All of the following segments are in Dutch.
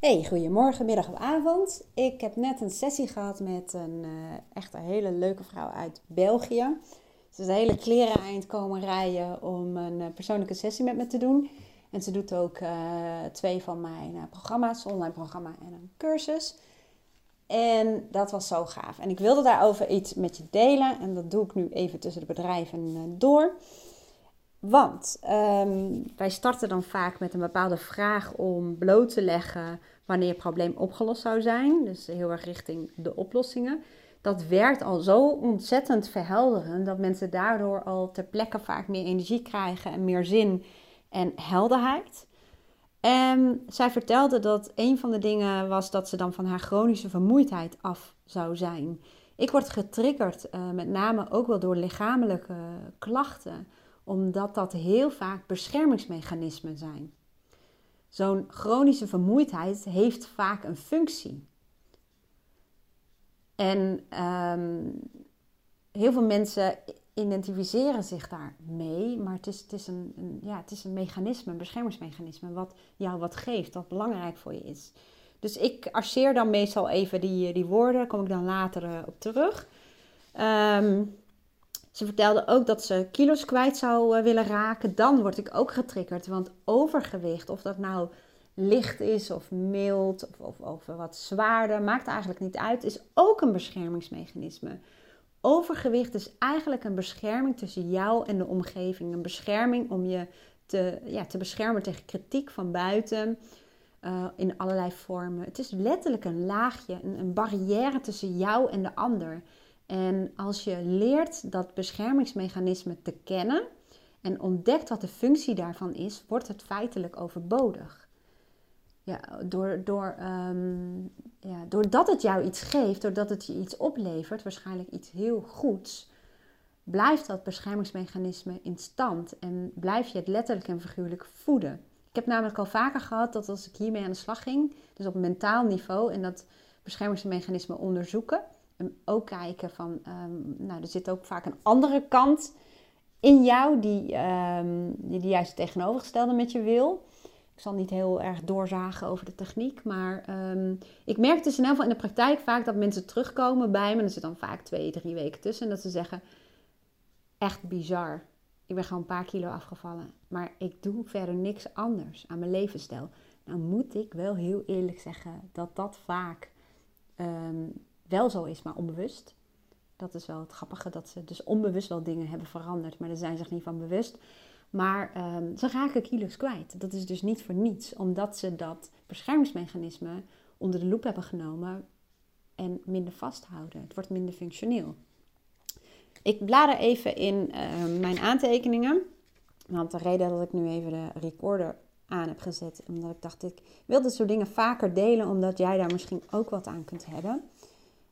Hey, goedemorgen, middag of avond. Ik heb net een sessie gehad met een uh, echt een hele leuke vrouw uit België. Ze is een hele kleren eind komen rijden om een uh, persoonlijke sessie met me te doen. En ze doet ook uh, twee van mijn programma's, online programma en een cursus. En dat was zo gaaf. En ik wilde daarover iets met je delen. En dat doe ik nu even tussen de bedrijven door. Want um, wij starten dan vaak met een bepaalde vraag om bloot te leggen wanneer het probleem opgelost zou zijn. Dus heel erg richting de oplossingen. Dat werkt al zo ontzettend verhelderend dat mensen daardoor al ter plekke vaak meer energie krijgen en meer zin en helderheid. En zij vertelde dat een van de dingen was dat ze dan van haar chronische vermoeidheid af zou zijn. Ik word getriggerd, uh, met name ook wel door lichamelijke klachten omdat dat heel vaak beschermingsmechanismen zijn. Zo'n chronische vermoeidheid heeft vaak een functie. En um, heel veel mensen identificeren zich daarmee, maar het is, het, is een, ja, het is een mechanisme, een beschermingsmechanisme, wat jou wat geeft, wat belangrijk voor je is. Dus ik arceer dan meestal even die, die woorden, daar kom ik dan later uh, op terug. Um, ze vertelde ook dat ze kilo's kwijt zou eh, willen raken. Dan word ik ook getriggerd. Want overgewicht, of dat nou licht is of mild of, of, wat zwaarder, maakt eigenlijk niet uit, is ook een beschermingsmechanisme. Overgewicht is eigenlijk een bescherming tussen jou en de omgeving. Een bescherming om je te, ja, te beschermen tegen kritiek van buiten. Uh, in allerlei vormen. Het is letterlijk een laagje, een, een barrière tussen jou en de ander. En als je leert dat beschermingsmechanisme te kennen en ontdekt wat de functie daarvan is, wordt het feitelijk overbodig. Ja, door, door, um, ja, doordat het jou iets geeft, doordat het je iets oplevert, waarschijnlijk iets heel goeds, blijft dat beschermingsmechanisme in stand en blijf je het letterlijk en figuurlijk voeden. Ik heb namelijk al vaker gehad dat als ik hiermee aan de slag ging, dus op mentaal niveau en dat beschermingsmechanisme onderzoeken, ook kijken van, um, nou, er zit ook vaak een andere kant in jou die, um, die, die juist tegenovergestelde met je wil. Ik zal niet heel erg doorzagen over de techniek, maar um, ik merk dus in ieder geval in de praktijk vaak dat mensen terugkomen bij me. Er zit dan vaak twee, drie weken tussen. En dat ze zeggen, echt bizar. Ik ben gewoon een paar kilo afgevallen. Maar ik doe verder niks anders aan mijn levensstijl. Nou moet ik wel heel eerlijk zeggen dat dat vaak wel zo is, maar onbewust. Dat is wel het grappige, dat ze dus onbewust wel dingen hebben veranderd, maar daar zijn ze zich niet van bewust. Maar um, ze raken kilo's kwijt. Dat is dus niet voor niets, omdat ze dat beschermingsmechanisme onder de loep hebben genomen en minder vasthouden. Het wordt minder functioneel. Ik blader even in uh, mijn aantekeningen. Want de reden dat ik nu even de recorder aan heb gezet, omdat ik dacht, ik wil dit soort dingen vaker delen, omdat jij daar misschien ook wat aan kunt hebben.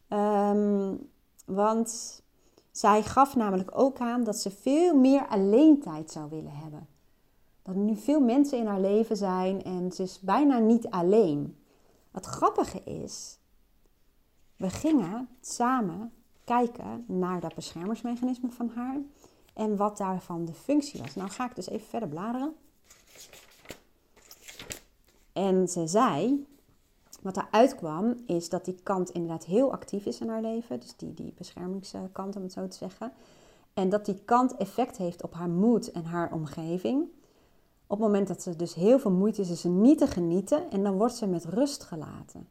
Um, want zij gaf namelijk ook aan dat ze veel meer alleentijd zou willen hebben. Dat er nu veel mensen in haar leven zijn en ze is bijna niet alleen. Het grappige is, we gingen samen kijken naar dat beschermingsmechanisme van haar en wat daarvan de functie was. Nou ga ik dus even verder bladeren. En ze zei wat eruit kwam, is dat die kant inderdaad heel actief is in haar leven. Dus die, die beschermingskant, om het zo te zeggen. En dat die kant effect heeft op haar moed en haar omgeving. Op het moment dat ze dus heel veel moeite is, is ze niet te genieten. En dan wordt ze met rust gelaten.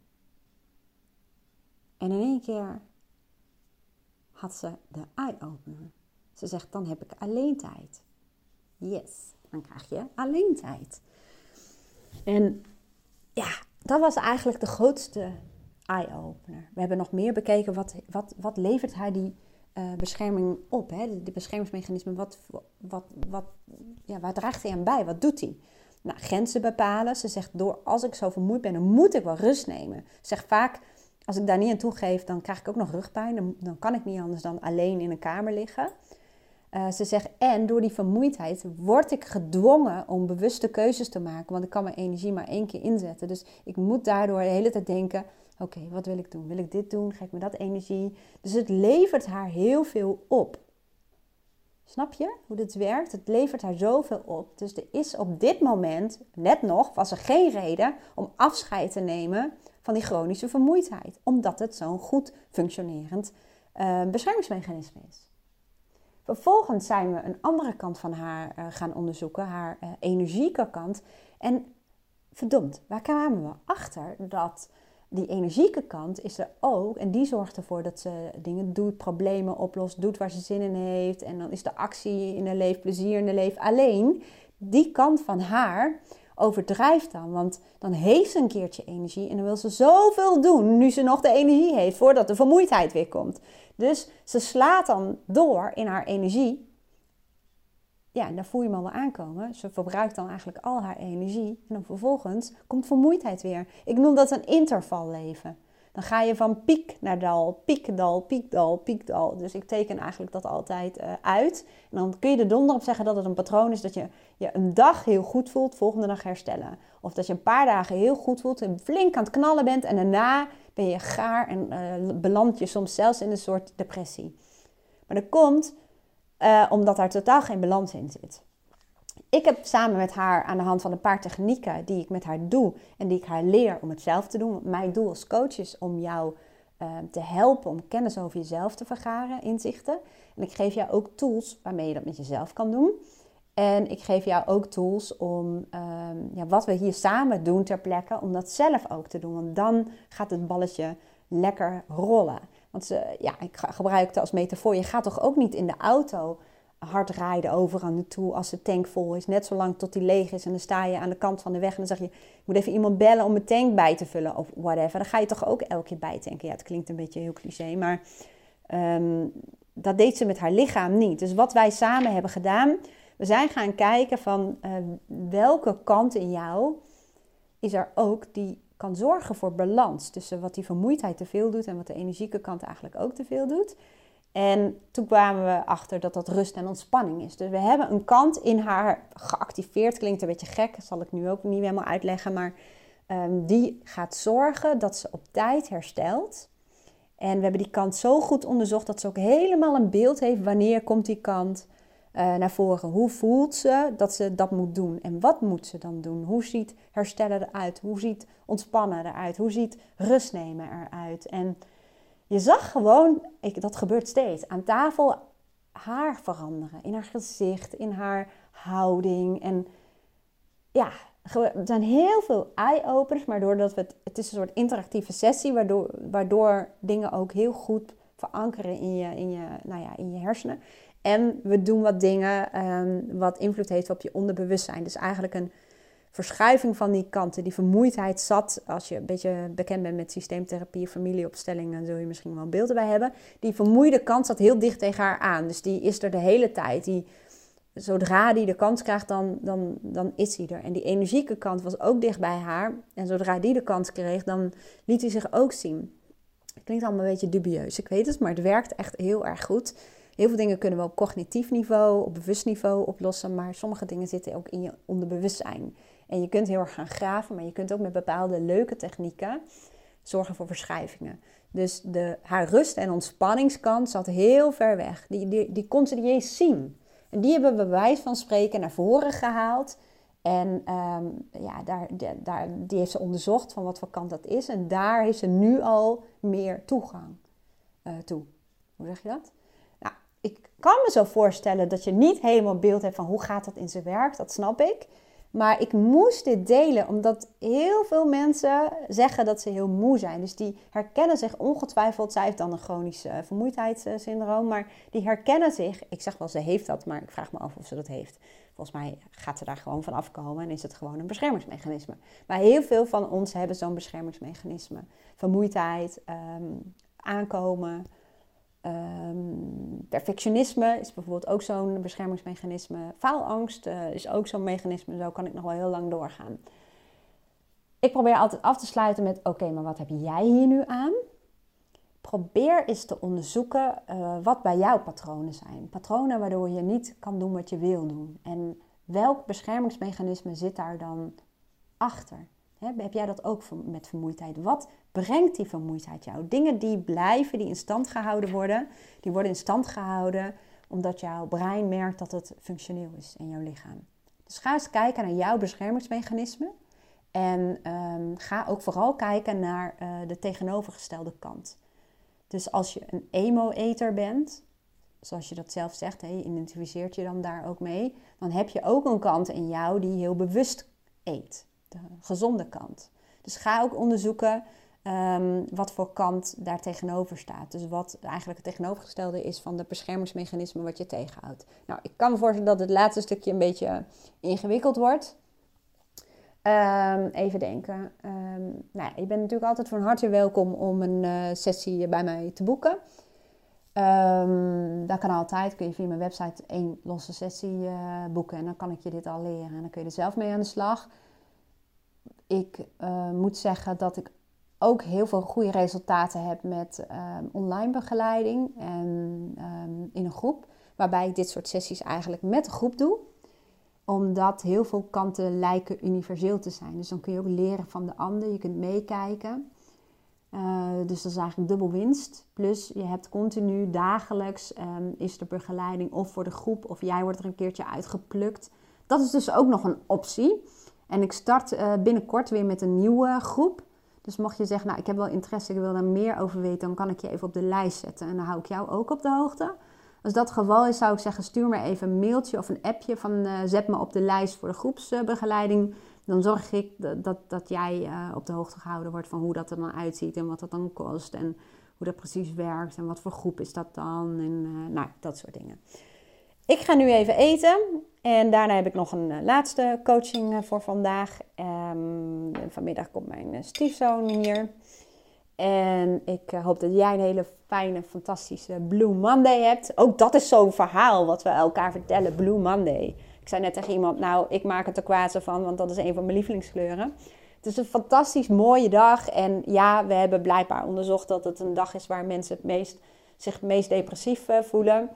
En in één keer had ze de eye-opener. Ze zegt, dan heb ik alleen tijd. Yes, dan krijg je alleen tijd. En ja, dat was eigenlijk de grootste eye-opener. We hebben nog meer bekeken wat, wat, wat levert hij die uh, bescherming op, hè? de, beschermingsmechanismen. Wat, wat, wat, ja, waar draagt hij aan bij? Wat doet hij? Nou, grenzen bepalen. Ze zegt, door als ik zo vermoeid ben, dan moet ik wel rust nemen. Ze zegt vaak, als ik daar niet aan toegeef, dan krijg ik ook nog rugpijn. Dan, dan kan ik niet anders dan alleen in een kamer liggen. Uh, ze zegt, en door die vermoeidheid word ik gedwongen om bewuste keuzes te maken. Want ik kan mijn energie maar één keer inzetten. Dus ik moet daardoor de hele tijd denken, oké, wat wil ik doen? Wil ik dit doen? Geef me dat energie? Dus het levert haar heel veel op. Snap je hoe dit werkt? Het levert haar zoveel op. Dus er is op dit moment, net nog, was er geen reden om afscheid te nemen van die chronische vermoeidheid. Omdat het zo'n goed functionerend uh, beschermingsmechanisme is. Vervolgens zijn we een andere kant van haar uh, gaan onderzoeken, haar uh, energieke kant. En verdomd, waar kwamen we achter dat die energieke kant is er ook. En die zorgt ervoor dat ze dingen doet, problemen oplost, doet waar ze zin in heeft. En dan is de actie in haar leven, plezier in haar leven. Alleen die kant van haar overdrijft dan. Want dan heeft ze een keertje energie en dan wil ze zoveel doen nu ze nog de energie heeft voordat de vermoeidheid weer komt. Dus ze slaat dan door in haar energie ja, en daar voel je hem al wel aankomen. Ze verbruikt dan eigenlijk al haar energie. En dan vervolgens komt vermoeidheid weer. Ik noem dat een intervalleven. Dan ga je van piek naar dal, piekdal, piekdal, piekdal. Dus ik teken eigenlijk dat altijd uh, uit. En dan kun je er donder op zeggen dat het een patroon is dat je je een dag heel goed voelt, volgende dag herstellen. Of dat je een paar dagen heel goed voelt en flink aan het knallen bent en daarna ben je gaar en uh, beland je soms zelfs in een soort depressie. Maar dat komt uh, omdat daar totaal geen balans in zit. Ik heb samen met haar aan de hand van een paar technieken die ik met haar doe en die ik haar leer om het zelf te doen. Mijn doel als coach is om jou uh, te helpen om kennis over jezelf te vergaren, inzichten. En ik geef jou ook tools waarmee je dat met jezelf kan doen. En ik geef jou ook tools om uh, ja, wat we hier samen doen ter plekke, om dat zelf ook te doen. Want dan gaat het balletje lekker rollen. Want ja, ik gebruik het als metafoor. Je gaat toch ook niet in de auto hard rijden overal naartoe als de tank vol is. Net zolang tot die leeg is. En dan sta je aan de kant van de weg en dan zeg je... ik moet even iemand bellen om mijn tank bij te vullen of whatever. Dan ga je toch ook elke keer bijtanken. Ja, het klinkt een beetje heel cliché, maar... Ehm, dat deed ze met haar lichaam niet. Dus wat wij samen hebben gedaan... We zijn gaan kijken van uh, welke kant in jou is er ook die kan zorgen voor balans tussen wat die vermoeidheid te veel doet en wat de energieke kant eigenlijk ook te veel doet. En toen kwamen we achter dat dat rust en ontspanning is. Dus we hebben een kant in haar geactiveerd. Klinkt een beetje gek, dat zal ik nu ook niet helemaal uitleggen. Maar um, die gaat zorgen dat ze op tijd herstelt. En we hebben die kant zo goed onderzocht dat ze ook helemaal een beeld heeft wanneer komt die kant uh, naar voren. Hoe voelt ze dat ze dat moet doen? En wat moet ze dan doen? Hoe ziet herstellen eruit? Hoe ziet ontspannen eruit? Hoe ziet rust nemen eruit? En je zag gewoon, ik, dat gebeurt steeds, aan tafel haar veranderen. In haar gezicht, in haar houding. En ja, er zijn heel veel eye-openers, maar doordat we het, het is een soort interactieve sessie, waardoor, waardoor dingen ook heel goed verankeren in je, in je, nou ja, in je hersenen. En we doen wat dingen um, wat invloed heeft op je onderbewustzijn. Dus eigenlijk een verschuiving van die kanten. Die vermoeidheid zat, als je een beetje bekend bent met systeemtherapie, familieopstellingen, zul je misschien wel beelden bij hebben. Die vermoeide kant zat heel dicht tegen haar aan. Dus die is er de hele tijd. Die, zodra die de kans krijgt, dan, dan, dan is hij er. En die energieke kant was ook dicht bij haar. En zodra die de kans kreeg, dan liet hij zich ook zien. Klinkt allemaal een beetje dubieus, ik weet het, maar het werkt echt heel erg goed. Heel veel dingen kunnen we op cognitief niveau, op bewust niveau oplossen, maar sommige dingen zitten ook in je onderbewustzijn. En je kunt heel erg gaan graven, maar je kunt ook met bepaalde leuke technieken zorgen voor verschuivingen. Dus de, haar rust- en ontspanningskant zat heel ver weg. Die, die, die kon ze niet eens zien. En die hebben we bij wijze van spreken naar voren gehaald. En um, ja, daar, daar, die heeft ze onderzocht van wat voor kant dat is. En daar heeft ze nu al meer toegang uh, toe. Hoe zeg je dat? Nou, ik kan me zo voorstellen dat je niet helemaal beeld hebt van hoe gaat dat in zijn werk. Dat snap ik. Maar ik moest dit delen omdat heel veel mensen zeggen dat ze heel moe zijn. Dus die herkennen zich ongetwijfeld. Zij heeft dan een chronisch uh, vermoeidheidssyndroom. Maar die herkennen zich. Ik zeg wel, ze heeft dat, maar ik vraag me af of ze dat heeft. Volgens mij gaat ze daar gewoon van afkomen en is het gewoon een beschermingsmechanisme. Maar heel veel van ons hebben zo'n beschermingsmechanisme. Vermoeidheid, um, aankomen, Um, perfectionisme is bijvoorbeeld ook zo'n beschermingsmechanisme. Faalangst uh, is ook zo'n mechanisme. Zo kan ik nog wel heel lang doorgaan. Ik probeer altijd af te sluiten met: oké, maar wat heb jij hier nu aan? Probeer eens te onderzoeken uh, wat bij jou patronen zijn. Patronen waardoor je niet kan doen wat je wil doen. En welk beschermingsmechanisme zit daar dan achter? Heb jij dat ook met vermoeidheid? Wat brengt die vermoeidheid jou? Dingen die blijven, die in stand gehouden worden, die worden in stand gehouden omdat jouw brein merkt dat het functioneel is in jouw lichaam. Dus ga eens kijken naar jouw beschermingsmechanisme. En ehm, ga ook vooral kijken naar uh, de tegenovergestelde kant. Dus als je een emo-eter bent, zoals je dat zelf zegt, hè, je identificeert je dan daar ook mee, dan heb je ook een kant in jou die heel bewust eet. De gezonde kant. Dus ga ook onderzoeken um, wat voor kant daar tegenover staat. Dus wat eigenlijk het tegenovergestelde is van de beschermingsmechanisme wat je tegenhoudt. Nou, ik kan me voorstellen dat het laatste stukje een beetje ingewikkeld wordt. Um, even denken. Um, nou, je bent natuurlijk altijd van harte welkom om een uh, sessie bij mij te boeken. Um, dat kan altijd. Kun je via mijn website één losse sessie uh, boeken. En dan kan ik je dit al leren. En dan kun je er zelf mee aan de slag. Ik uh, moet zeggen dat ik ook heel veel goede resultaten heb met um, online begeleiding. En um, in een groep. Waarbij ik dit soort sessies eigenlijk met de groep doe omdat heel veel kanten lijken universeel te zijn. Dus dan kun je ook leren van de ander. Je kunt meekijken. Uh, dus dat is eigenlijk dubbel winst. Plus je hebt continu dagelijks um, is er begeleiding of voor de groep of jij wordt er een keertje uitgeplukt. Dat is dus ook nog een optie. En ik start uh, binnenkort weer met een nieuwe groep. Dus mocht je zeggen, nou ik heb wel interesse, ik wil daar meer over weten, dan kan ik je even op de lijst zetten. En dan hou ik jou ook op de hoogte. Als dat geval is, zou ik zeggen, stuur me even een mailtje of een appje van uh, zet me op de lijst voor de groepsbegeleiding. Dan zorg ik dat, dat, dat jij uh, op de hoogte gehouden wordt van hoe dat er dan uitziet en wat dat dan kost en hoe dat precies werkt en wat voor groep is dat dan en nou, dat soort dingen. Ik ga nu even eten en daarna heb ik nog een laatste coaching voor vandaag. Um, vanmiddag komt mijn stiefzoon hier. En ik eh, hoop dat jij een hele fijne, fantastische Blue Monday hebt. Ook dat is zo'n verhaal wat we elkaar vertellen, Blue Monday. Ik zei net tegen iemand, nou, ik maak het er kwaad van, want dat is een van mijn lievelingskleuren. Het is een fantastisch mooie dag. En ja, we hebben blijkbaar onderzocht dat het een dag is waar mensen het meest, zich het meest depressief eh, voelen.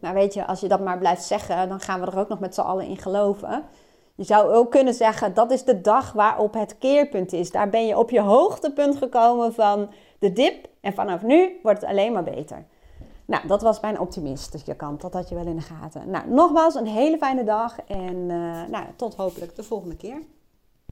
Maar weet je, als je dat maar blijft zeggen, dan gaan we er ook nog met z'n allen in geloven. Je zou ook kunnen zeggen, dat is de dag waarop het keerpunt is. Daar ben je op je hoogtepunt gekomen van de dip. En vanaf nu wordt het alleen maar beter. Nou, dat was mijn optimistische kant. Dat had je wel in de gaten. Nou, nogmaals een hele fijne dag. En uh, nou, tot hopelijk de volgende keer.